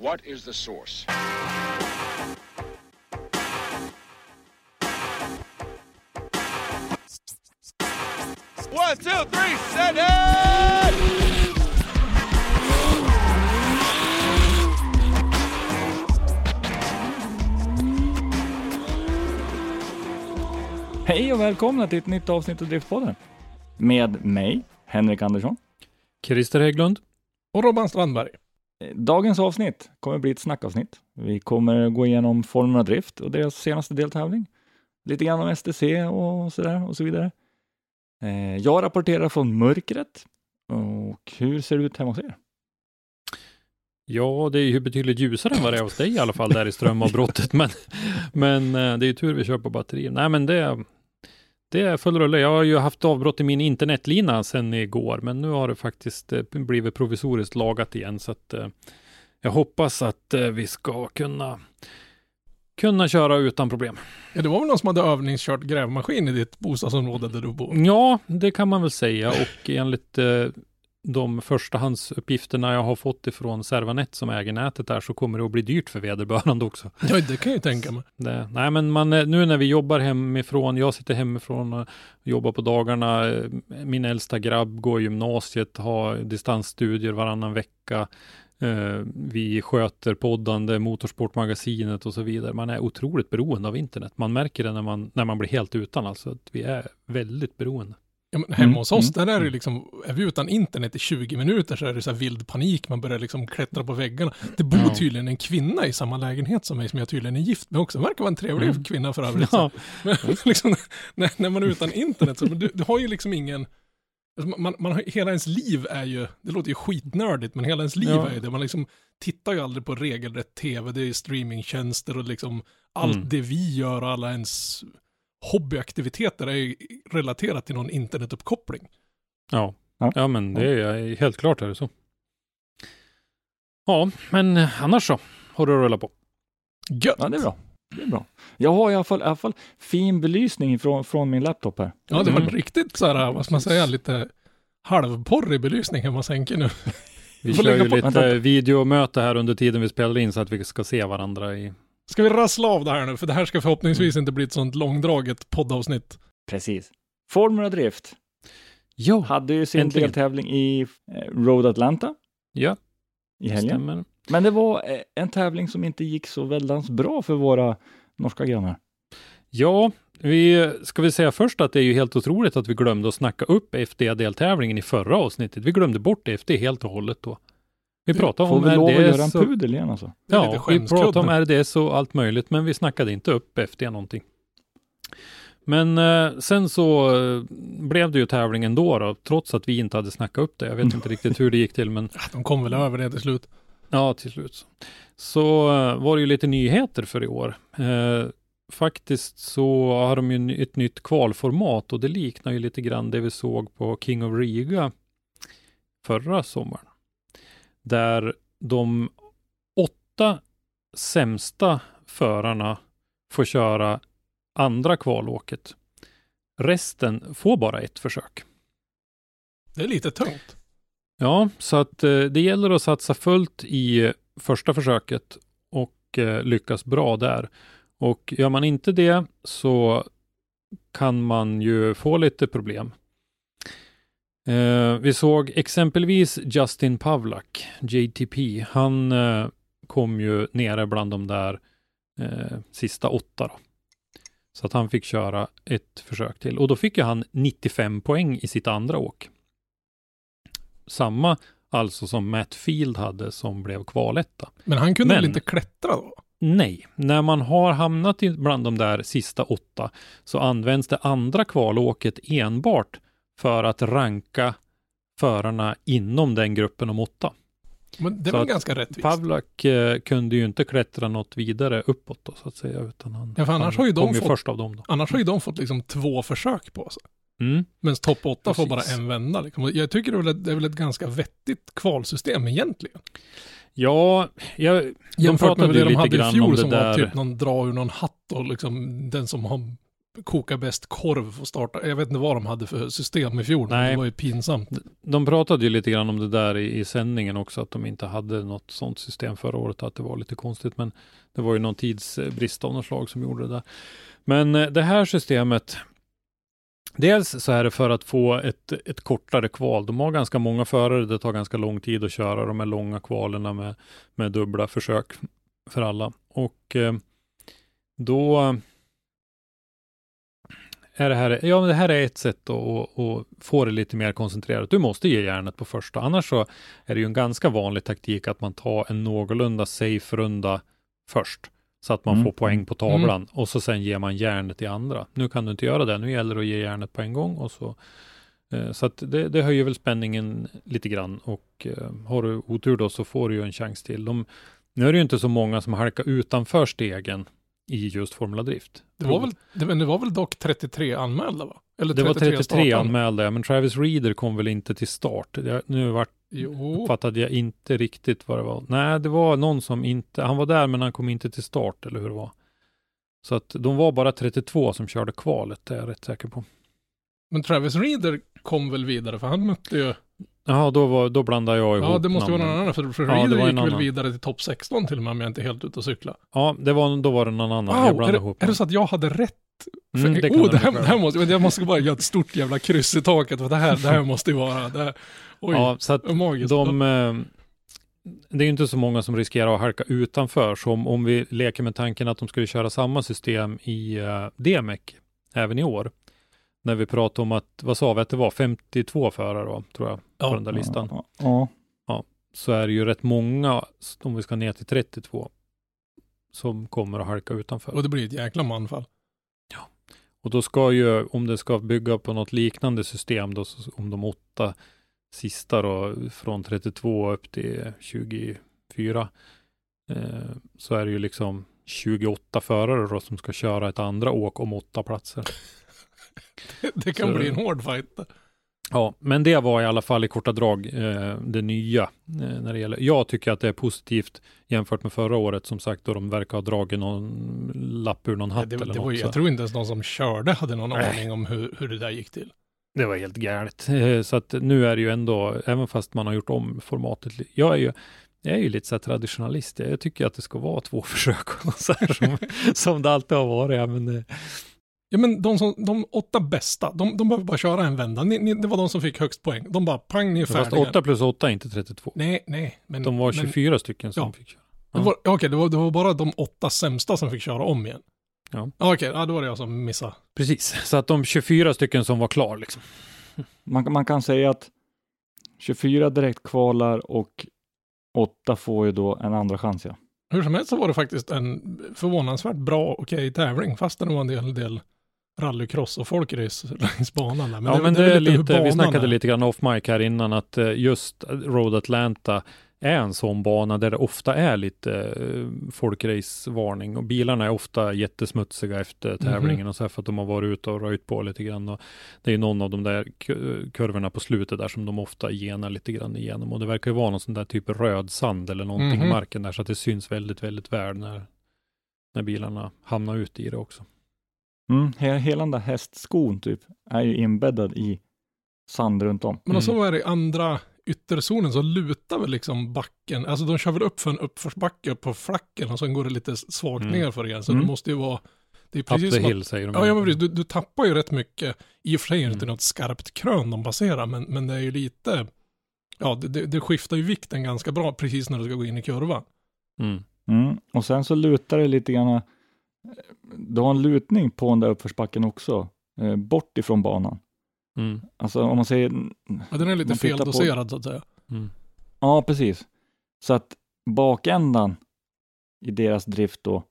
What is the source? One, two, three, set it! Hej och välkomna till ett nytt avsnitt av Driftpodden. Med mig, Henrik Andersson. Christer Hägglund. Och Robban Strandberg. Eh, dagens avsnitt kommer bli ett snackavsnitt. Vi kommer gå igenom Formula Drift och deras senaste deltävling. Lite grann om STC och sådär och så vidare. Eh, jag rapporterar från mörkret. Och hur ser det ut hemma hos er? Ja, det är ju betydligt ljusare än vad det är hos dig i alla fall där i strömavbrottet. Men, men eh, det är ju tur vi kör på batteri. Nej, men det, det är full rulle. Jag har ju haft avbrott i min internetlina sedan igår, men nu har det faktiskt eh, blivit provisoriskt lagat igen. Så att eh, jag hoppas att eh, vi ska kunna, kunna köra utan problem. Ja, det var väl någon som hade övningskört grävmaskin i ditt bostadsområde där du bor? Ja, det kan man väl säga och enligt eh, de förstahandsuppgifterna jag har fått ifrån Servanet som äger nätet där så kommer det att bli dyrt för vederbörande också. Ja, det kan jag ju tänka mig. Det, nej, men man, eh, nu när vi jobbar hemifrån, jag sitter hemifrån och jobbar på dagarna. eh, Min äldsta grabb går gymnasiet, har distansstudier varannan vecka. Eh, vi sköter poddande, Motorsportmagasinet och så vidare. Man är otroligt beroende av internet. Man märker det när man, när man blir helt utan, alltså att vi är väldigt beroende. Ja, men hemma Mm, hos oss, mm, där är det liksom, är vi utan internet i 20 minuter så är det så här vild panik, man börjar liksom klättra på väggarna. Det bor tydligen en kvinna i samma lägenhet som mig, som jag tydligen är gift med också. Verkar vara en trevlig Mm. kvinna för övrigt. Ja, Men liksom, när, när man är utan internet så, du, du har ju liksom ingen, alltså man, man hela ens liv är ju, det låter ju skitnördigt, men hela ens liv Ja. är ju det. Man liksom tittar ju aldrig på regelrätt tv, det är streamingtjänster och liksom allt Mm. det vi gör och alla ens hobbyaktiviteter är ju relaterat till någon internetuppkoppling. ja. Ja. ja men det är helt klart är det så. Ja, men annars så har du rullat på. Gött! Ja, det är bra. Det är bra. Jag har i alla fall, i alla fall fin belysning från, från min laptop här. Ja, det var Mm. riktigt så här, vad ska man säga, lite halvporrig belysning hemma hos Henke nu. Vi Får kör lägga ju på- lite Vänta. videomöte här under tiden vi spelar in så att vi ska se varandra i... Ska vi rassla av det här nu? För det här ska förhoppningsvis inte bli ett sånt långdraget poddavsnitt. Precis. Formula Drift Ja, hade ju sin Äntligen. deltävling i eh, Road Atlanta ja, i helgen. stämmer. Men det var eh, en tävling som inte gick så väldans bra för våra norska grannar. Ja, vi ska vi säga först att det är ju helt otroligt att vi glömde att snacka upp FD-deltävlingen i förra avsnittet. Vi glömde bort FD helt och hållet då. Vi pratade Får om vi lov att göra en RDS och, pudel igen alltså. Det är ja, vi pratade om RDS och allt möjligt, men vi snackade inte upp FD någonting. Men eh, sen så eh, blev det ju tävling ändå då, trots att vi inte hade snackat upp det. Jag vet inte riktigt hur det gick till, men De kom väl över det till slut. Ja, till slut. Så, eh, var det ju lite nyheter för i år. Eh, faktiskt så har de ju ett nytt kvalformat och det liknar ju lite grann det vi såg på King of Riga förra sommaren. Där de åtta sämsta förarna får köra andra kvalåket. Resten får bara ett försök. Det är lite tungt. Ja, så att eh, det gäller att satsa fullt i eh, första försöket och eh, lyckas bra där. Och gör man inte det så kan man ju få lite problem. Eh, vi såg exempelvis Justin Pavlak, JTP. Han eh, kom ju nere bland de där eh, sista åtta då. Så att han fick köra ett försök till. Och då fick ju han 95 poäng i sitt andra åk. samma alltså som Matt Field hade som blev kvaletta. Men han kunde Men- väl inte klättra då? Nej, när man har hamnat bland de där sista åtta så används det andra kvalåket enbart för att ranka förarna inom den gruppen om åtta. Men det var ganska rättvist. Pavlak eh, kunde ju inte klättra något vidare uppåt då, så att säga, utan han, Ja, för annars han har ju de kom ju fått- först av dem. Då. Annars har ju de fått liksom två försök på sig. Mm. Men topp åtta får bara en vända. Liksom. Jag tycker det är, väl ett, det är väl ett ganska vettigt kvalsystem egentligen. Ja, jag, de Jämfört med pratade det ju de hade i fjol det som var där. typ någon dra ur någon hatt och liksom den som har kokar bäst korv får starta. Jag vet inte vad de hade för system i fjol. Nej. Det var ju pinsamt. De pratade ju lite grann om det där i, i sändningen också, att de inte hade något sånt system förra året, att det var lite konstigt, men det var ju någon tidsbrist av något slag som gjorde det där. Men eh, det här systemet, dels så är det för att få ett, ett kortare kval. De har ganska många förare, det tar ganska lång tid att köra de här långa kvalen med, med dubbla försök för alla. Och eh, då är det här, ja men det här är ett sätt att, att, få det lite mer koncentrerat. Du måste ge järnet på första, annars så är det ju en ganska vanlig taktik att man tar en någorlunda safe runda först, så att man Mm. får poäng på tavlan och så sen ger man järnet i andra. Nu kan du inte göra det, nu gäller det att ge järnet på en gång och så eh, så att det, det höjer väl spänningen lite grann och eh, har du otur då så får du ju en chans till. De, nu är det ju inte så många som halkar utanför stegen i just Formula Drift. Det var, väl, det, men det var väl dock 33 anmälda va? Eller Det var 33 startande. anmälda, ja, men Travis Reeder kom väl inte till start. Jag, nu vart, fattade jag inte riktigt vad det var. Nej, det var någon som inte, han var där men han kom inte till start, eller hur det var. Så att de var bara 32 som körde kvalet, det är jag rätt säker på. men Travis Reeder kom väl vidare för han mötte ju... Jaha, då, var, då blandade jag ihop Ja, det måste vara namnen. någon annan. För, för Ja, en gick väl annan. vidare till topp 16 till och med om jag inte är helt ute och cykla. Ja, det var, då var det någon annan. jag Wow, är, blandade det, ihop är det så att jag hade rätt? För, Mm, det oh, det det här, mycket det här väl. måste, jag måste bara göra ett stort jävla kryss i taket. För det här, det här måste ju vara... Det här, oj, Ja, så att magiskt. de, eh, det är ju inte så många som riskerar att halka utanför, som om vi leker med tanken att de skulle köra samma system i uh, DMEC även i år. När vi pratade om att, vad sa vi att det var, 52 förare då, tror jag, Ja. på den där listan. Ja, ja. Så är det ju rätt många, om vi ska ner till 32, som kommer att halka utanför. Och det blir ett jäkla manfall. Och då ska ju, om det ska bygga på något liknande system då, så om de åtta sista då, från 32 upp till 24, eh, så är det ju liksom 28 förare då som ska köra ett andra åk om åtta platser. Det kan Så- bli en hård fight. Ja, men det var i alla fall i korta drag eh, det nya eh, när det gäller. Jag tycker att det är positivt jämfört med förra året som sagt då de verkar ha dragit någon lapp ur någon hatt Det, eller det något. var, så. jag tror inte ens någon som körde hade någon Nej. aning om hur, hur det där gick till. Det var helt galet. Eh, Så att nu är det ju ändå, även fast man har gjort om formatet. Jag är ju, jag är ju lite så traditionalist. Jag tycker att det ska vara två försök så här som, som det alltid har varit. Ja, men, eh, Ja men de, som, de åtta bästa, de, de behöver bara köra en vända. Ni, ni, det var de som fick högst poäng. De bara pang, ni är fast färdiga. 8 plus 8 är inte 32. Nej, nej. Men, De var men, 24 stycken som ja. fick köra. Det var, okej, det, var, det var bara de åtta sämsta som fick köra om igen. Ja. Okej, ja, då var det jag som missade. Precis, så att de 24 stycken som var klar liksom. Man, man kan säga att 24 direkt kvalar och 8 får ju då en andra chans. Ja. Hur som helst så var det faktiskt en förvånansvärt bra, okej tävling. Fast det var en del, del rallycross och folkrace längs banan. Där. ja, det, men det det, är lite vi snackade är. lite grann off mic här innan att eh, just Road Atlanta är en sån bana där det ofta är lite eh, folkracevarning och bilarna är ofta jättesmutsiga efter tävlingen och så här för att de har varit ute och röjt på lite grann och det är någon av de där ku- kurvorna på slutet där som de ofta genar lite grann igenom och det verkar ju vara någon sån där typ röd sand eller någonting Mhm. i marken där så att det syns väldigt, väldigt väl när, när bilarna hamnar ute i det också. Mm, he, hela den där hästskon typ är ju inbäddad i sand runt om. Men så Mm. är det i andra ytterzonen så lutar väl liksom backen, alltså de kör väl upp för en uppförsbacke upp på flacken och sen går det lite svagt Mm. ner för igen. Så Mm. det måste ju vara, det är Up precis the som att, hill säger de. ja, ja men precis, du, du tappar ju rätt mycket, i och för sig är det inte Mm. något skarpt krön de passerar, men, men det är ju lite, ja det, det, det skiftar ju vikten ganska bra precis när du ska gå in i kurvan. Mm. Mm. Och sen så lutar det lite grann, du har en lutning på den där uppförsbacken också, eh, bort ifrån banan. Mm. Alltså om man säger, Ja, den är lite tittar på- feldoserad så att säga. Mm. ja precis. Så att bakändan i deras drift då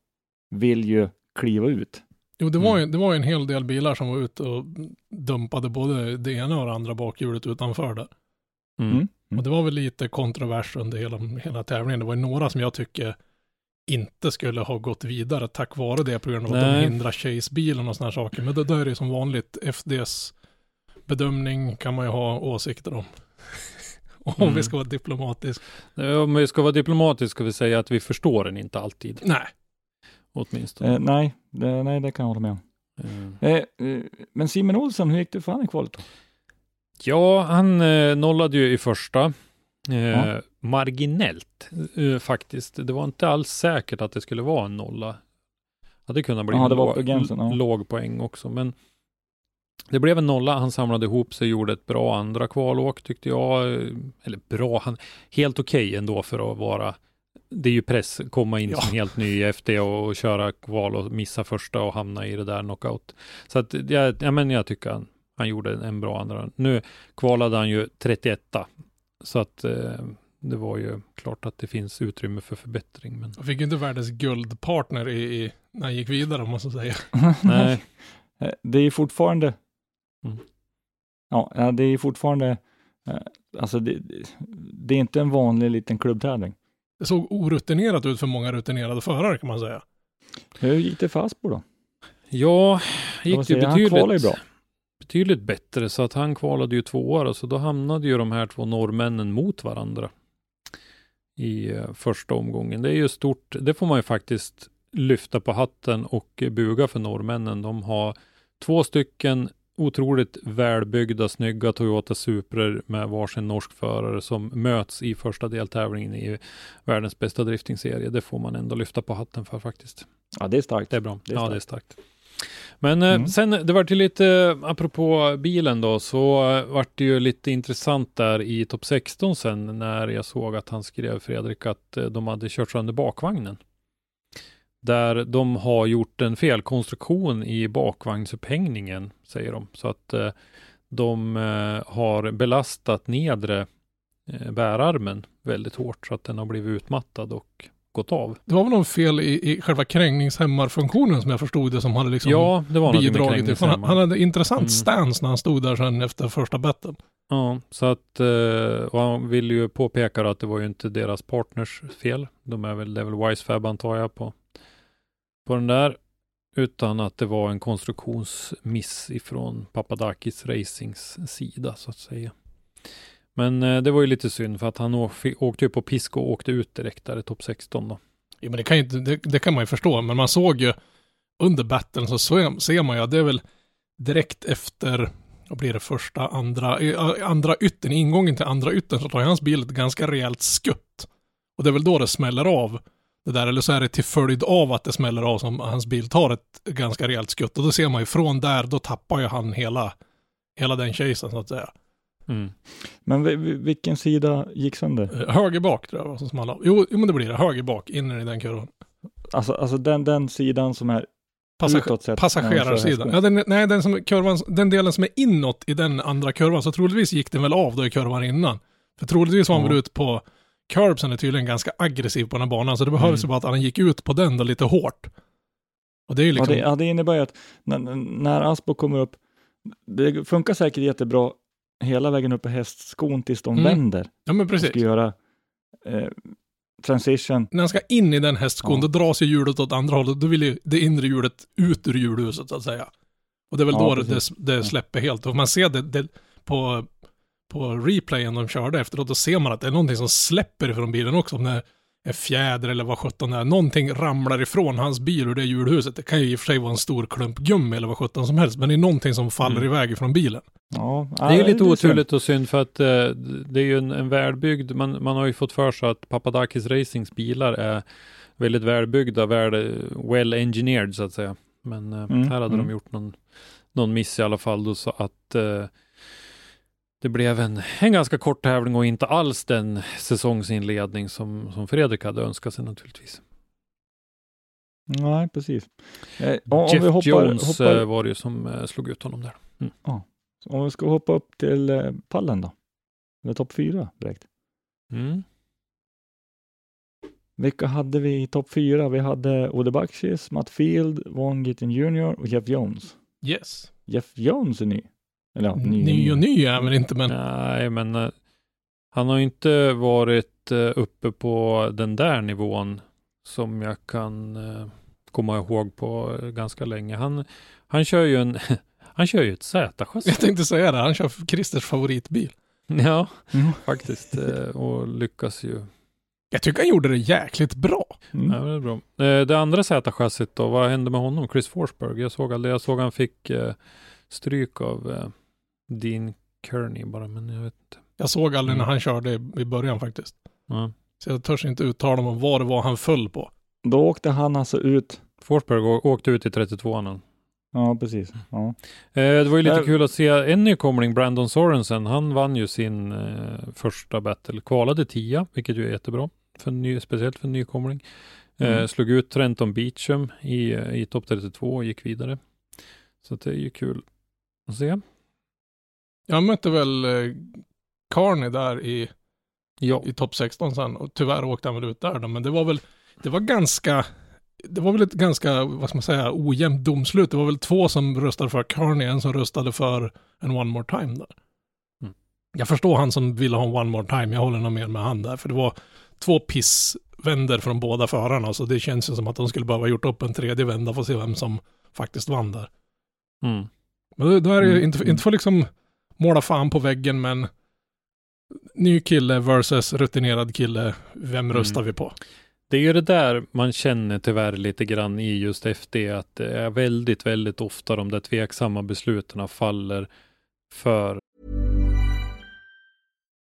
vill ju kliva ut. Jo, det var, ju, Mm. det var ju en hel del bilar som var ute och dumpade både det ena och det andra bakhjulet utanför där. Mm. Mm. Och det var väl lite kontrovers under hela, hela tävlingen. Det var ju några som jag tycker inte skulle ha gått vidare tack vare det på grund av att Nej. de hindrar Chase-bilen och sådana saker. Men det där är ju som vanligt FDs bedömning kan man ju ha åsikter om. om Mm. vi ska vara diplomatisk. Eh, Om vi ska vara diplomatiska ska vi säga att vi förstår den inte alltid, Nej, åtminstone. Eh, nej, det, nej, det kan jag hålla med om. Eh, eh, men Simon Olsson, hur gick det för han i kvalet då? Ja, han eh, nollade ju i första. Eh. Marginellt eh, faktiskt. Det var inte alls säkert att det skulle vara en nolla. Hade kunnat bli Ja, en det var lå- på gränsen, ja. låg poäng också. Men det blev en nolla. Han samlade ihop sig, gjorde ett bra andra kvalåk tyckte jag. Eh, Eller bra, han, helt okej ändå för att vara det är ju press, komma in Ja. som helt ny i FD och, och köra kval och missa första och hamna i det där knockout. Så att jag, ja, men jag tycker han, han gjorde en bra andra. Nu kvalade han ju 31 så att eh, det var ju klart att det finns utrymme för förbättring. Men jag fick ju inte världens guldpartner i, i, när han gick vidare måste jag säga. nej, Eh, Det är fortfarande, Mm. ja, det är fortfarande, eh, alltså det, det är inte en vanlig liten klubbtävling. Det såg orutinerat ut för många rutinerade förare kan man säga. Hur gick det för Aspo då? ja, man gick det ju säga, han kvalar ju betydligt, bra. Betydligt bättre så att han kvalade ju två år och så då hamnade ju de här två norrmännen mot varandra i eh, första omgången. Det är ju stort, det får man ju faktiskt lyfta på hatten och buga för norrmännen. De har två stycken otroligt välbyggda, snygga Toyota Suprer med varsin norsk förare som möts i första deltävlingen i världens bästa driftingserie. Det får man ändå lyfta på hatten för faktiskt. Ja, det är starkt. Det är bra. Det är ja, det är starkt. Men eh, Mm. sen, det vart ju lite, apropå bilen då, så eh, vart det ju lite intressant där i topp 16 sen när jag såg att han skrev Fredrik att eh, de hade kört sönder bakvagnen. Där de har gjort en felkonstruktion i bakvagnsupphängningen, säger de. Så att eh, de eh, har belastat nedre eh, bärarmen väldigt hårt så att den har blivit utmattad och gått av. Det var väl någon fel i, i själva krängningshämmarfunktionen som jag förstod det som hade liksom Ja, det var något bidragit till. Han, han hade intressant Mm. stance när han stod där sen efter första betten. Ja, så att, eh, och han vill ju påpeka att det var ju inte deras partners fel. De är väl, det är väl Wisefab antar jag på, på den där. Utan att det var en konstruktionsmiss ifrån Papadakis Racings sida så att säga. Men eh, det var ju lite synd för att han åkte ju på pisk och åkte ut direkt där i topp 16 då. Ja, men det, kan ju det, det kan man ju förstå, men man såg ju under battlen så ser, man ju att det är väl direkt efter, vad blir det, första, andra, andra ytten, ingången till andra ytten så tar ju hans bil ett ganska rejält skutt. Och det är väl då det smäller av det där, eller så är det till följd av att det smäller av som hans bil tar ett ganska rejält skutt. Och då ser man ju från där, då tappar ju han hela, hela den chasen så att säga. Mm. Men vi- vi- vilken sida gick sönder? Eh, Höger bak tror jag var som small av. Jo, jo, men det blir det. Höger bak, in i den kurvan. Alltså, alltså den, den sidan som är Passage- utåt sett. Passagerarsidan. Ja, den, nej, den, som, kurvan, den delen som är inåt i den andra kurvan, så troligtvis gick den väl av då i kurvan innan. För troligtvis var han väl ut på curbsen är tydligen ganska aggressiv på den här banan, så det behövs Mm. bara att han gick ut på den då lite hårt. Och det är ju Ja, liksom, det, ja, det innebär ju att när, när Aspo kommer upp, det funkar säkert jättebra hela vägen upp på hästskon tills de Mm. vänder ja men precis. ska göra eh, transition. När han ska in i den hästskon, Ja. då dras ju hjulet åt andra hållet, då vill ju det inre hjulet ut ur hjulhuset så att säga. Och det är väl Ja, då det, det släpper helt. Och man ser det, det på, på replayen de körde efteråt, då ser man att det är någonting som släpper ifrån bilen också. Om det är en fjäder eller vad sjutton det är. Någonting ramlar ifrån hans bil ur det hjulhuset. Det kan ju i och för sig vara en stor klump gummi eller vad sjutton som helst, men det är någonting som faller Mm. iväg ifrån bilen. Ja, Det är ju lite oturligt och synd för att eh, det är ju en, en välbyggd, man, man har ju fått för sig att Papadakis Racings bilar är väldigt välbyggda, väl, well engineered så att säga. Men eh, Mm, här hade mm. de gjort någon, någon miss i alla fall då så att eh, det blev en, en ganska kort tävling och inte alls den säsongsinledning som, som Fredrik hade önskat sig naturligtvis. Nej, precis. Eh, Jeff hoppar, Jones hoppar eh, var det ju som eh, slog ut honom där. Om vi ska hoppa upp till eh, pallen då? Eller topp fyra direkt. Mm. Vilka hade vi i topp fyra? Vi hade Ode Bakshis, Matt Field, Von Gittin Jr och Jeff Jones. Yes. Jeff Jones är ny. Eller ja, ny, Ny och ny är han väl inte, men Nej, men eh, han har ju inte varit eh, uppe på den där nivån som jag kan eh, komma ihåg på ganska länge. Han, han kör ju en, han kör ju ett Z-chassi. jag tänkte säga det. Han kör Christers favoritbil. Ja, Mm. faktiskt. Och lyckas ju. Jag tycker han gjorde det jäkligt bra. Mm. Ja, det är bra. Det andra Z-chassit då, vad hände med honom? Chris Forsberg? Jag såg aldrig, jag såg han fick stryk av Dean Kearney bara, men jag vet inte. Jag såg aldrig Mm. när han körde i i början faktiskt. Ja. Så jag törs inte uttala mig om vad det var han föll på. Då åkte han alltså ut. Forsberg åkte ut i 32an. Ja, precis. Ja. Eh, det var ju lite kul att se en nykomling, Brandon Sorensen. Han vann ju sin eh, första battle, kvalade 10, vilket ju är jättebra, för ny, speciellt för en nykomling. Eh, Mm. Slog ut Trenton Beachum i, i topp 32 och gick vidare. Så det är ju kul att se. Jag mötte väl eh, Carney där i, Ja, i topp 16 sen och tyvärr åkte han väl ut där då, men det var väl, det var ganska, det var väl ett ganska, vad ska man säga, ojämnt domslut. Det var väl två som röstade för Carney, en som röstade för en One More Time där. Mm. Jag förstår han som ville ha en One More Time, jag håller nog med med han där, för det var två pissvänder från båda förarna, så det känns ju som att de skulle behöva gjort upp en tredje vända för att se vem som faktiskt vann där. mm. Men då, då är det ju Mm. inte, inte för liksom måla fan på väggen, men ny kille versus rutinerad kille, vem Mm. röstar vi på? Det är ju det där man känner tyvärr lite grann i just FD, att det är väldigt, väldigt ofta de där tveksamma besluten faller för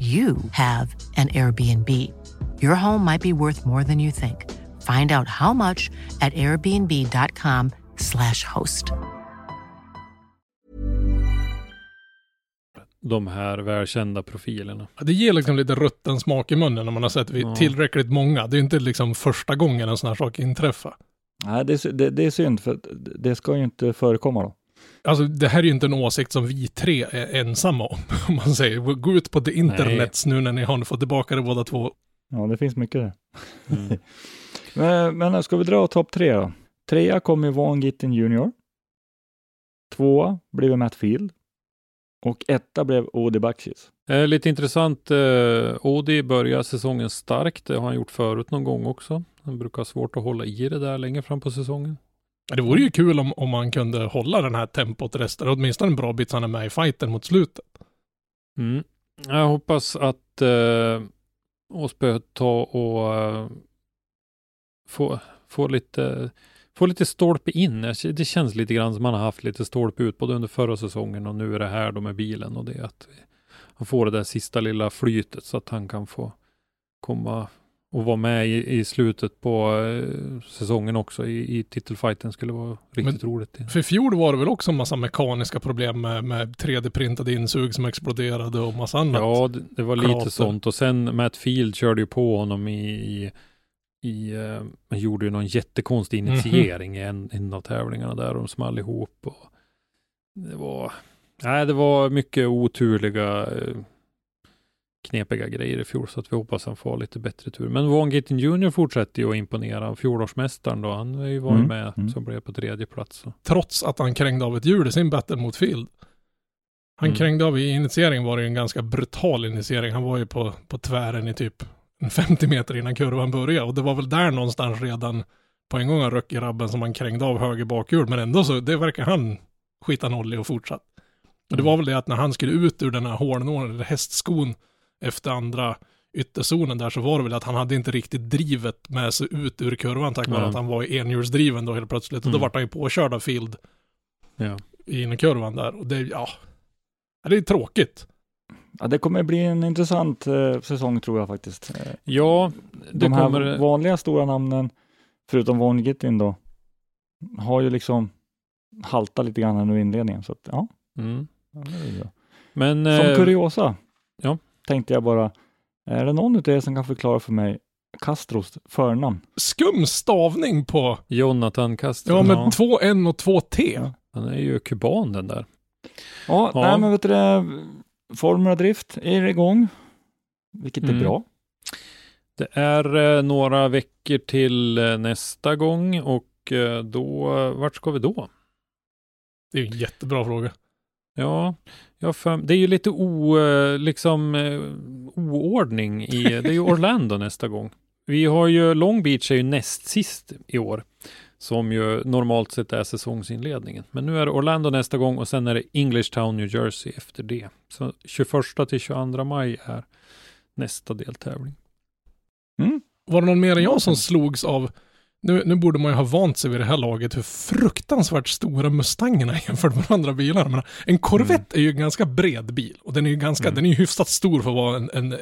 you have an Airbnb. Your home might be worth more than you think. Find out how much at airbnb.com/slash host. de här välkända profilerna. Det ger liksom lite rutten smak i munnen när man har sett vid Ja. tillräckligt många. Det är inte liksom första gången en sån här sak inträffar. Nej, det, det, det är synd för det ska ju inte förekomma då. Alltså det här är ju inte en åsikt som vi tre är ensamma om. Om man säger, gå ut på det internets nu när ni har fått tillbaka det båda två. Ja, det finns mycket där. Mm. Men, men ska vi dra topp tre då? Trea kommer Von Gittin Jr. Tvåa blev Matt Field. Och etta blev Odi Bakshis. Eh, lite intressant, eh, Odi börjar säsongen starkt. Det har han gjort förut någon gång också. Han brukar ha svårt att hålla i det där längre fram på säsongen. Det vore ju kul om, om man kunde hålla den här tempot resten, åtminstone en bra bit så han är med i fighten mot slutet. Mm. Jag hoppas att eh, Åsbö tar och eh, får, få lite få lite stolpe in. Det känns lite grann som man har haft lite stolpe ut både under förra säsongen och nu är det här då med bilen och det att han får det där sista lilla flytet så att han kan få komma och vara med i, i slutet på eh, säsongen också i, i titelfighten skulle vara riktigt roligt. För i fjol var det väl också en massa mekaniska problem med, med 3D-printade insug som exploderade och massa annat. Ja, det, det var lite Krater. sånt. Och sen Matt Field körde ju på honom i, i, i eh, man gjorde ju någon jättekonstig Mhm. initiering i en, en av tävlingarna där de small ihop. Och det var, nej, det var mycket oturliga, eh, knepiga grejer i fjol, så att vi hoppas han får lite bättre tur. Men Von Gittin Jr fortsätter ju att imponera. Fjolårsmästaren då, han var ju Mm, med mm. som blev på tredje plats. Så. Trots att han krängde av ett hjul i sin battle mot Field. Han Mm. krängde av i initieringen var det ju en ganska brutal initiering. Han var ju på, på tvären i typ en 50 meter innan kurvan började. Och det var väl där någonstans redan på en gång han röck i rabben som han krängde av höger bakhjul. Men ändå så, det verkar han skita noll i och fortsatt. Och det var väl det att när han skulle ut ur den här hålnålen, eller hästskon, efter andra ytterzonen där så var det väl att han hade inte riktigt drivet med sig ut ur kurvan tack vare Nej. att han var enhjulsdriven då helt plötsligt. Och då Mm. vart han ju påkörd av Field Ja. i innerkurvan där. Och det, ja, det är tråkigt. Ja, det kommer bli en intressant eh, säsong tror jag faktiskt. Eh, Ja, det De här kommer... vanliga stora namnen, förutom Von Gittin då, har ju liksom haltat lite grann nu i inledningen. Så att, ja, Mm. ja, det är bra. Men... Som eh, kuriosa. Tänkte jag bara, är det någon av er som kan förklara för mig Castros förnamn? Skum stavning på, Jonathan Castro. ja med två N och två T. Ja. Han är ju kuban den där. Ja, Ja. Nej, men vet du det, Formula Drift är igång, vilket är Mm. bra. Det är eh, några veckor till eh, nästa gång och eh, då, vart ska vi då? Det är en jättebra fråga. Ja, jag för, det är ju lite o, eh, liksom, eh, oordning i, det är ju Orlando nästa gång. Vi har ju, Long Beach är ju näst sist i år, som ju normalt sett är säsongsinledningen. Men nu är det Orlando nästa gång och sen är det English Town, New Jersey efter det. Så 21 till 22 maj är nästa deltävling. Var det någon mer än jag som slogs av, nu, nu borde man ju ha vant sig vid det här laget, hur fruktansvärt stora Mustangerna är jämfört med andra bilar. Men en Corvette är ju en ganska bred bil och den är ju ganska, Mm. den är ju hyfsat stor för att vara en, en eh,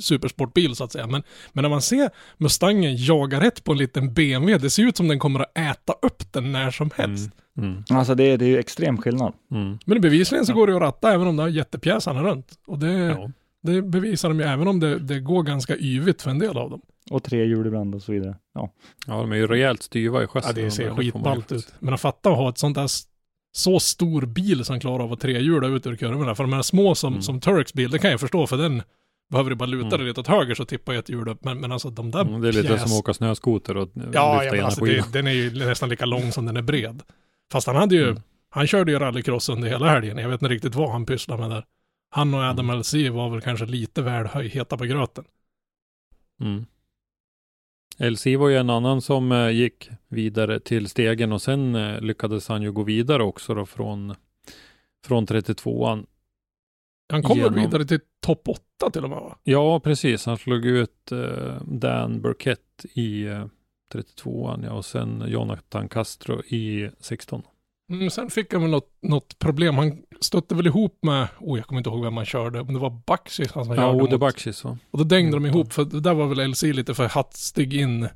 supersportbil så att säga. Men, men när man ser Mustangen jaga rätt på en liten BMW, det ser ut som den kommer att äta upp den när som helst. Mm. Mm. Alltså det, är- det är ju extrem skillnad. Mm. Men bevisligen så går det ju att ratta även om det har jättepjäsarna runt. Och det, Ja. Det bevisar de ju även om det, det går ganska yvigt för en del av dem. Och tre hjul ibland och så vidare. Ja. ja, de är ju rejält styva i chassin. Ja, det ser skitballt ut. Men att fatta att ha ett sånt där så stor bil som klarar av att trehjula ut ur kurvorna. För de här små som, Mm. som Turks bil, det kan jag förstå för den behöver du bara luta Mm. dig lite åt höger så tippar ett hjul upp. Men, men alltså de där Mm, det är lite pjäs- som att åka snöskoter och Ja, lyfta ja alltså skivan. det, den är ju nästan lika lång som den är bred. Fast han hade ju, Mm. han körde ju rallycross under hela helgen. Jag vet inte riktigt vad han pysslade med där. Han och Adam. LC var väl kanske lite väl heta på gröten. Mm. LC var ju en annan som eh, gick vidare till stegen och sen eh, lyckades han ju gå vidare också då från, från 32an. Han kom Genom- vidare till topp 8 till och med va? Ja, precis. Han slog ut eh, Dan Burkett i eh, 32an ja, och sen Jonathan Castro i 16. Mm, sen fick han väl något, något problem. Han stötte väl ihop med, oh jag kommer inte ihåg vem man körde, om det var Baxis han som Ja, körde Ode mot. Bakshis va? Och då dängde de Mm. ihop, för det där var väl LC lite för hastig in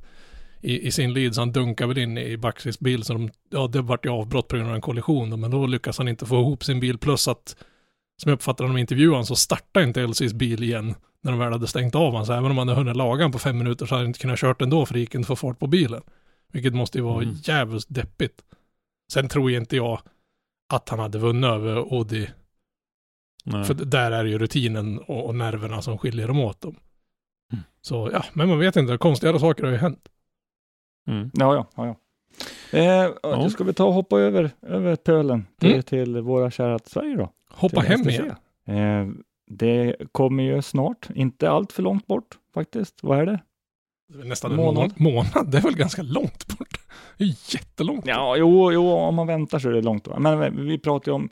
i, i sin lead, så han dunkade väl in i Baxis bil, så de, ja det vart ju avbrott på grund av en kollision, då, men då lyckas han inte få ihop sin bil, plus att, som jag uppfattade honom i intervjun, så startade inte LCs bil igen när de väl hade stängt av han, så även om han hade hunnit laga på fem minuter så hade han inte kunnat kört ändå, för det gick inte att få fart på bilen. Vilket måste ju vara Mm. jävligt deppigt. Sen tror ju inte jag att han hade vunnit över Nej. för där är ju rutinen och, och nerverna som skiljer dem åt dem. Mm. Så ja, men man vet inte, konstigare saker har ju hänt. Mm. Ja, ja, ja. ja. Eh, Ja. Då ska vi ta och hoppa över, över pölen till, Mm. till våra kära Sverige då. Hoppa hem STC. igen. Eh, det kommer ju snart, inte allt för långt bort faktiskt. Vad är det? Det är Nästan en Månad. månad. månad. Det är väl ganska långt bort. Det är jättelångt. Ja, jo, jo, om man väntar så är det långt. Men vi- pratar ju om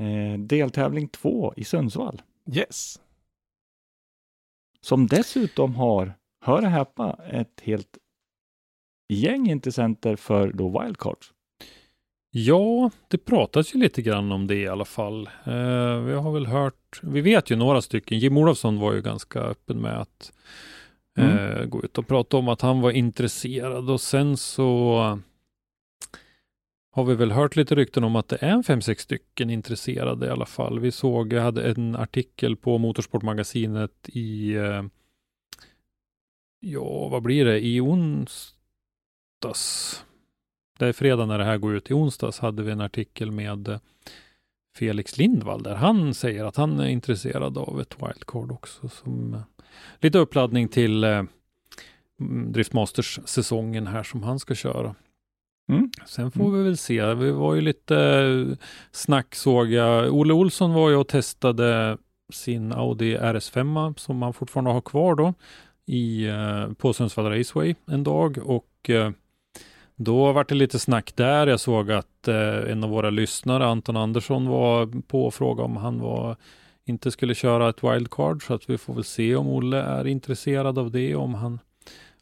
eh, deltävling två i Sundsvall. Yes. Som dessutom har, hör och häpna, ett helt gäng intressenter för då wildcards. Ja, det pratas ju lite grann om det i alla fall. Eh, vi har väl hört, vi vet ju några stycken. Jim Olofsson var ju ganska öppen med att Mm. eh, gå ut och prata om att han var intresserad och sen så har vi väl hört lite rykten om att det är en fem, sex stycken intresserade i alla fall. Vi såg, jag hade en artikel på Motorsportmagasinet i, eh, ja vad blir det, i onsdags. Det är fredag när det här går ut. I onsdags hade vi en artikel med eh, Felix Lindvall där han säger att han är intresserad av ett wildcard också. Som eh, lite uppladdning till eh, mm, Driftmasters-säsongen här som han ska köra. Mm. Sen får vi väl se. Vi var ju lite eh, snack såg jag. Olle Olsson var ju och testade sin Audi RS5 som man fortfarande har kvar då i, eh, på Sundsvall Raceway en dag och eh, då var det lite snack där. Jag såg att en av våra lyssnare, Anton Andersson, var på och frågade om han var inte skulle köra ett wildcard så att vi får väl se om Olle är intresserad av det, om han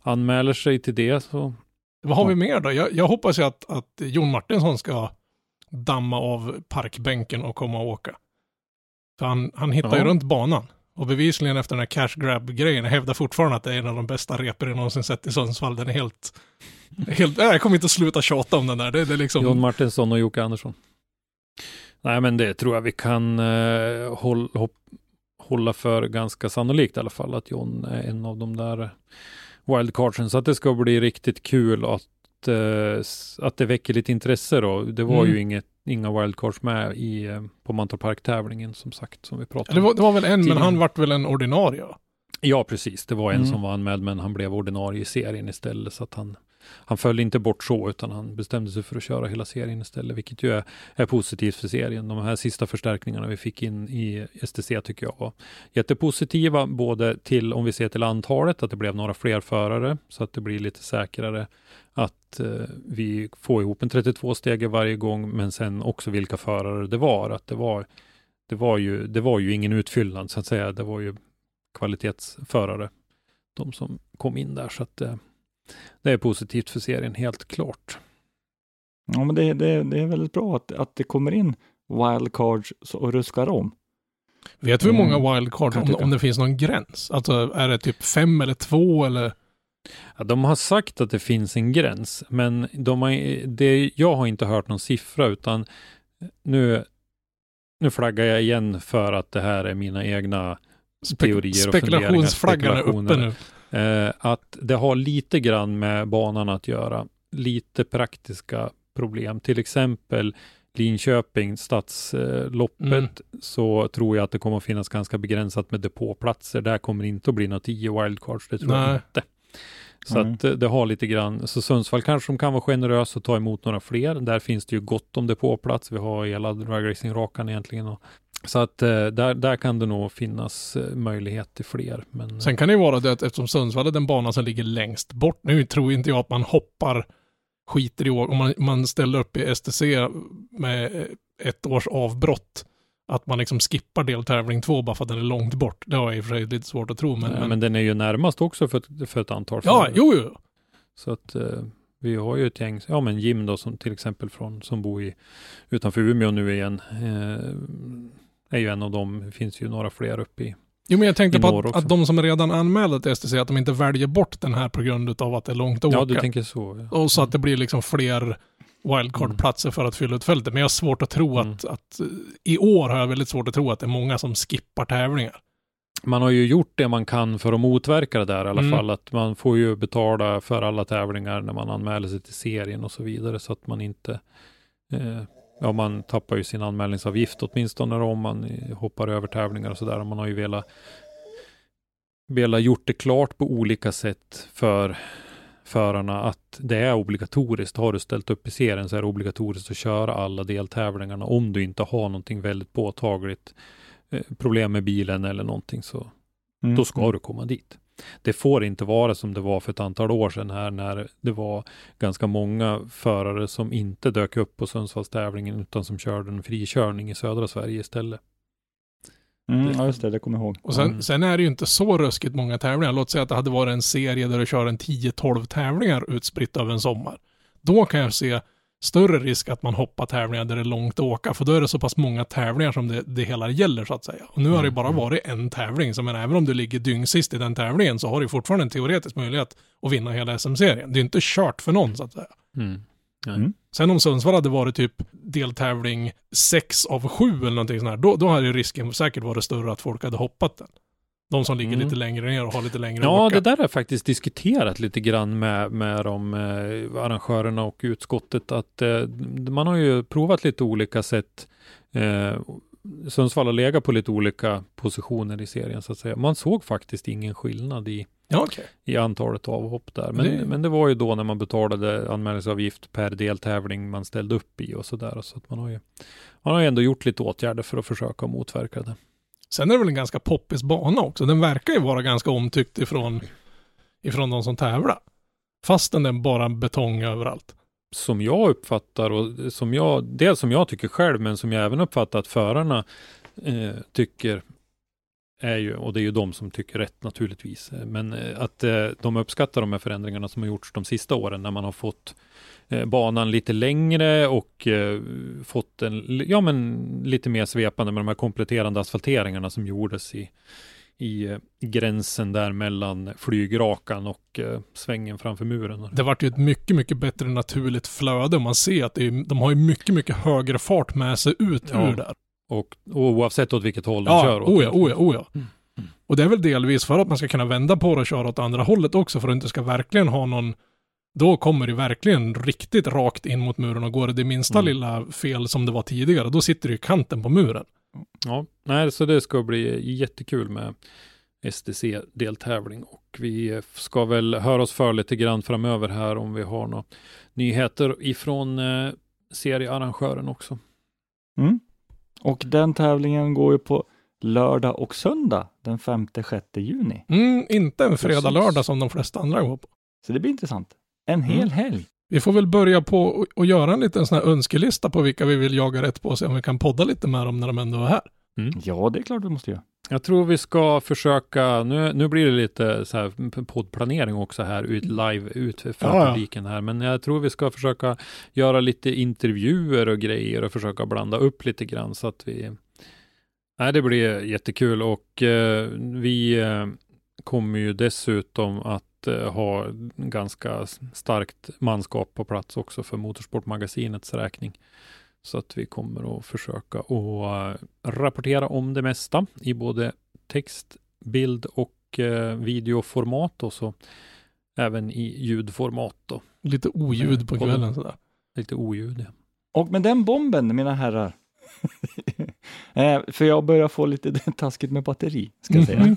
anmäler sig till det. Så. Vad har vi mer då? Jag, jag hoppas ju att, att Jon Martinsson ska damma av parkbänken och komma och åka. För han, han hittar ju Ja. runt banan. Och bevisligen efter den här cash grab-grejen, jag hävdar fortfarande att det är en av de bästa repor jag någonsin sett i Sundsvall. Den är helt... helt nej, jag kommer inte sluta tjata om den där. Det, det är liksom... John Martinsson och Jocke Andersson. Nej, men det tror jag vi kan eh, håll, hopp, hålla för ganska sannolikt i alla fall, att John är en av de där wildcardsen. Så att det ska bli riktigt kul att, eh, att det väcker lite intresse då. Det var Mm. ju inget, inga wildcards med i, eh, på Mantorp Park-tävlingen som sagt, som vi pratade det, om. var, det var väl en, men Tidigare. han vart väl en ordinarie? Ja, precis. Det var en Mm. som var anmäld, men han blev ordinarie i serien istället. Så att han, han föll inte bort så, utan han bestämde sig för att köra hela serien istället, vilket ju är, är positivt för serien. De här sista förstärkningarna vi fick in i STC tycker jag var jättepositiva, både till, om vi ser till antalet, att det blev några fler förare, så att det blir lite säkrare att eh, vi får ihop en 32-stege varje gång, men sen också vilka förare det var. Att det var, det var, ju, det var ju ingen utfyllnad, så att säga. Det var ju kvalitetsförare, de som kom in där. Så att eh, det är positivt för serien, helt klart. Ja, men det, det, det är väldigt bra att, att det kommer in wildcards och ruskar om. Vet du hur Mm, många wildcard, kan jag om, om det finns någon gräns? Alltså är det typ fem eller två eller? Ja, de har sagt att det finns en gräns, men de har, det, jag har inte hört någon siffra, utan nu, nu flaggar jag igen för att det här är mina egna teorier och Spekulationsflaggan är funderingar, uppe nu. Eh, att det har lite grann med banan att göra. Lite praktiska problem. Till exempel Linköping, stadsloppet, Mm. så tror jag att det kommer att finnas ganska begränsat med depåplatser. Där kommer det inte att bli några tio wildcards, det tror jag Nej. inte. Så Nej. att eh, det har lite grann, så Sundsvall kanske de kan vara generösa och ta emot några fler. Där finns det ju gott om depåplats. Vi har hela dragracing-rakan egentligen. Och, så att eh, där, där kan det nog finnas eh, möjlighet till fler. Men, Sen kan det ju vara det att eftersom Sundsvall är den bana som ligger längst bort. Nu tror inte jag att man hoppar skiter i år. Om man, man ställer upp i STC med ett års avbrott. Att man liksom skippar deltävling två bara för att den är långt bort. Det har jag i och för sig lite svårt att tro. Men, men, men, men den är ju närmast också för ett, för ett antal ja, förare. jo, jo. Så att eh, vi har ju ett gäng, ja men Jim då som till exempel från, som bor i, utanför Umeå nu igen, eh, är ju en av dem. Det finns ju några fler uppe i. Jo, men jag tänkte på att, att de som redan anmälda till STC, att de inte väljer bort den här på grund av att det är långt att Ja, åka. du tänker så. Ja. Och så att det blir liksom fler wildcard-platser för att fylla ut fältet. Men jag har svårt att tro Mm. att, att eh, i år har jag väldigt svårt att tro att det är många som skippar tävlingar. Man har ju gjort det man kan för att motverka det där i alla Mm. fall. Att man får ju betala för alla tävlingar när man anmäler sig till serien och så vidare så att man inte eh, Ja, man tappar ju sin anmälningsavgift åtminstone om man hoppar över tävlingar och sådär. Man har ju velat, velat gjort det klart på olika sätt för förarna att det är obligatoriskt. Har du ställt upp i serien så är det obligatoriskt att köra alla deltävlingarna om du inte har någonting väldigt påtagligt eh, problem med bilen eller någonting så Mm. då ska du komma dit. Det får inte vara som det var för ett antal år sedan här när det var ganska många förare som inte dök upp på Sundsvallstävlingen utan som körde en frikörning i södra Sverige istället. Mm, ja, just det, det kommer jag ihåg. Och sen, Mm. sen är det ju inte så ruskigt många tävlingar. Låt säga att det hade varit en serie där du kör en 10-12 tävlingar utspritt över en sommar. Då kan jag se större risk att man hoppar tävlingar där det är långt att åka, för då är det så pass många tävlingar som det, det hela gäller så att säga. Och nu har det Mm, bara mm. varit en tävling, så men även om du ligger dyngsist i den tävlingen så har du fortfarande en teoretisk möjlighet att vinna hela SM-serien. Det är inte kört för någon så att säga. Mm. Mm. Sen om Sundsvall hade varit typ deltävling 6 av 7 eller någonting sånt här, då, då hade risken säkert varit större att folk hade hoppat den. De som ligger Mm. lite längre ner och har lite längre Ja, åka. det där har jag faktiskt diskuterat lite grann med, med de eh, arrangörerna och utskottet. Att eh, man har ju provat lite olika sätt. Eh, Sundsvall har legat på lite olika positioner i serien så att säga. Man såg faktiskt ingen skillnad i, Ja, okej. i antalet avhopp där. Men, Det- men det var ju då när man betalade anmälningsavgift per deltävling man ställde upp i och sådär. Så att man har ju man har ju ändå gjort lite åtgärder för att försöka motverka det. Sen är det väl en ganska poppis bana också. Den verkar ju vara ganska omtyckt ifrån, ifrån de som tävlar. Fastän den bara betong överallt. som jag uppfattar och som jag, dels som jag tycker själv, men som jag även uppfattar att förarna eh, tycker är ju, och det är ju de som tycker rätt naturligtvis, eh, men eh, att eh, de uppskattar de här förändringarna som har gjorts de sista åren när man har fått banan lite längre och eh, fått en, ja men lite mer svepande med de här kompletterande asfalteringarna som gjordes i, i eh, gränsen där mellan flygrakan och eh, svängen framför muren. Det vart ju ett mycket, mycket bättre naturligt flöde. Man ser att det är, de har ju mycket, mycket högre fart med sig ut Ja. ur där. Och, och oavsett åt vilket håll de Ja, kör åt. oh ja, oh ja, oh ja. Mm, mm. Och det är väl delvis för att man ska kunna vända på det och köra åt andra hållet också för att det inte ska verkligen ha någon då kommer det verkligen riktigt rakt in mot muren och går det det minsta Mm. lilla fel som det var tidigare, då sitter det i kanten på muren. Ja, nej, så det ska bli jättekul med STC-deltävling och vi ska väl höra oss för lite grann framöver här om vi har några nyheter ifrån eh, seriearrangören också. Mm. Och den tävlingen går ju på lördag och söndag den 5-6 juni. Mm, inte en fredag, Precis. lördag som de flesta andra går på. Så det blir intressant. En hel Mm. helg. Vi får väl börja på och- och göra en liten sån här önskelista på vilka vi vill jaga rätt på och se om vi kan podda lite med dem när de ändå är här. Ja, det är klart vi måste göra. Jag tror vi ska försöka, nu, nu blir det lite så här poddplanering också här, ut live, ut för Ja, ja. publiken här, men jag tror vi ska försöka göra lite intervjuer och grejer och försöka blanda upp lite grann så att vi, nej det blir jättekul och eh, vi eh, kommer ju dessutom att eh, ha ganska starkt manskap på plats också för Motorsportmagasinets räkning. Så att vi kommer att försöka att eh, rapportera om det mesta i både text, bild och eh, videoformat och så även i ljudformat då. Lite oljud på kvällen sådär. Lite oljud. Ja. Och med den bomben, mina herrar. för jag börjar få lite taskigt med batteri, ska jag säga. Mhm.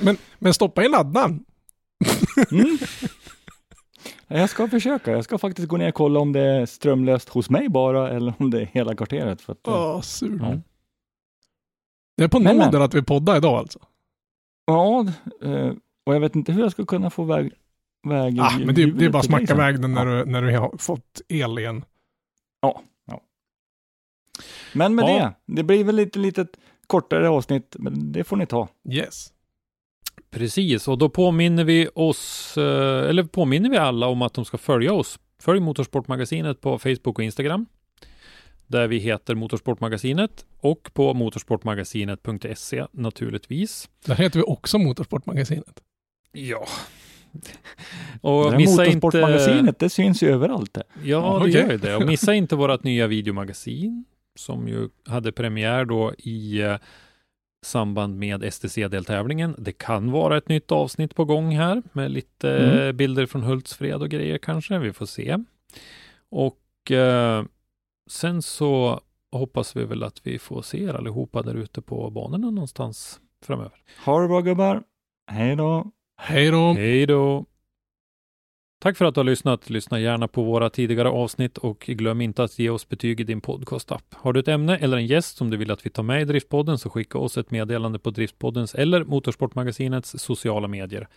men, men stoppa in laddaren. Mm. Jag ska försöka. Jag ska faktiskt gå ner och kolla om det är strömlöst hos mig bara eller om det är hela kvarteret. För att, Åh, surt. Ja. Det är på Men, att vi poddar idag alltså. ja, eh, och jag vet inte hur jag ska kunna få väg, väg Ah, men det, det är bara att smacka iväg den när, Ja. du, när du har fått el igen. Men med Ja. det, det blir väl lite litet kortare avsnitt, men det får ni ta. Yes. Precis, och då påminner vi oss, eh, eller påminner vi alla om att de ska följa oss. Följ Motorsportmagasinet på Facebook och Instagram. Där vi heter Motorsportmagasinet och på motorsportmagasinet.se naturligtvis. Där heter vi också Motorsportmagasinet. Ja. Och missa inte... Motorsportmagasinet, det syns ju överallt. Det. Ja, det okej. gör ju det. Och missa inte vårt nya videomagasin som ju hade premiär då i eh, samband med STC-deltävlingen. Det kan vara ett nytt avsnitt på gång här med lite Mm. bilder från Hultsfred och grejer kanske. Vi får se. Och eh, sen så hoppas vi väl att vi får se er allihopa där ute på banorna någonstans framöver. Ha det bra gubbar. Hej då. Hej då. Hej då! Tack för att du har lyssnat. Lyssna gärna på våra tidigare avsnitt och glöm inte att ge oss betyg i din podcastapp. Har du ett ämne eller en gäst som du vill att vi tar med i Driftpodden så skicka oss ett meddelande på Driftpoddens eller Motorsportmagasinets sociala medier.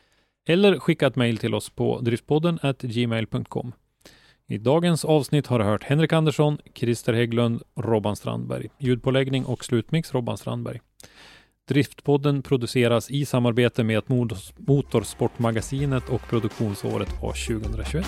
Eller skicka ett mejl till oss på driftpodden gmail.com. I dagens avsnitt har du hört Henrik Andersson, Christer Hägglund, Robban Strandberg. Ljudpåläggning och slutmix Robban Strandberg. Driftpodden produceras i samarbete med Motorsportmagasinet och produktionsåret var 2021.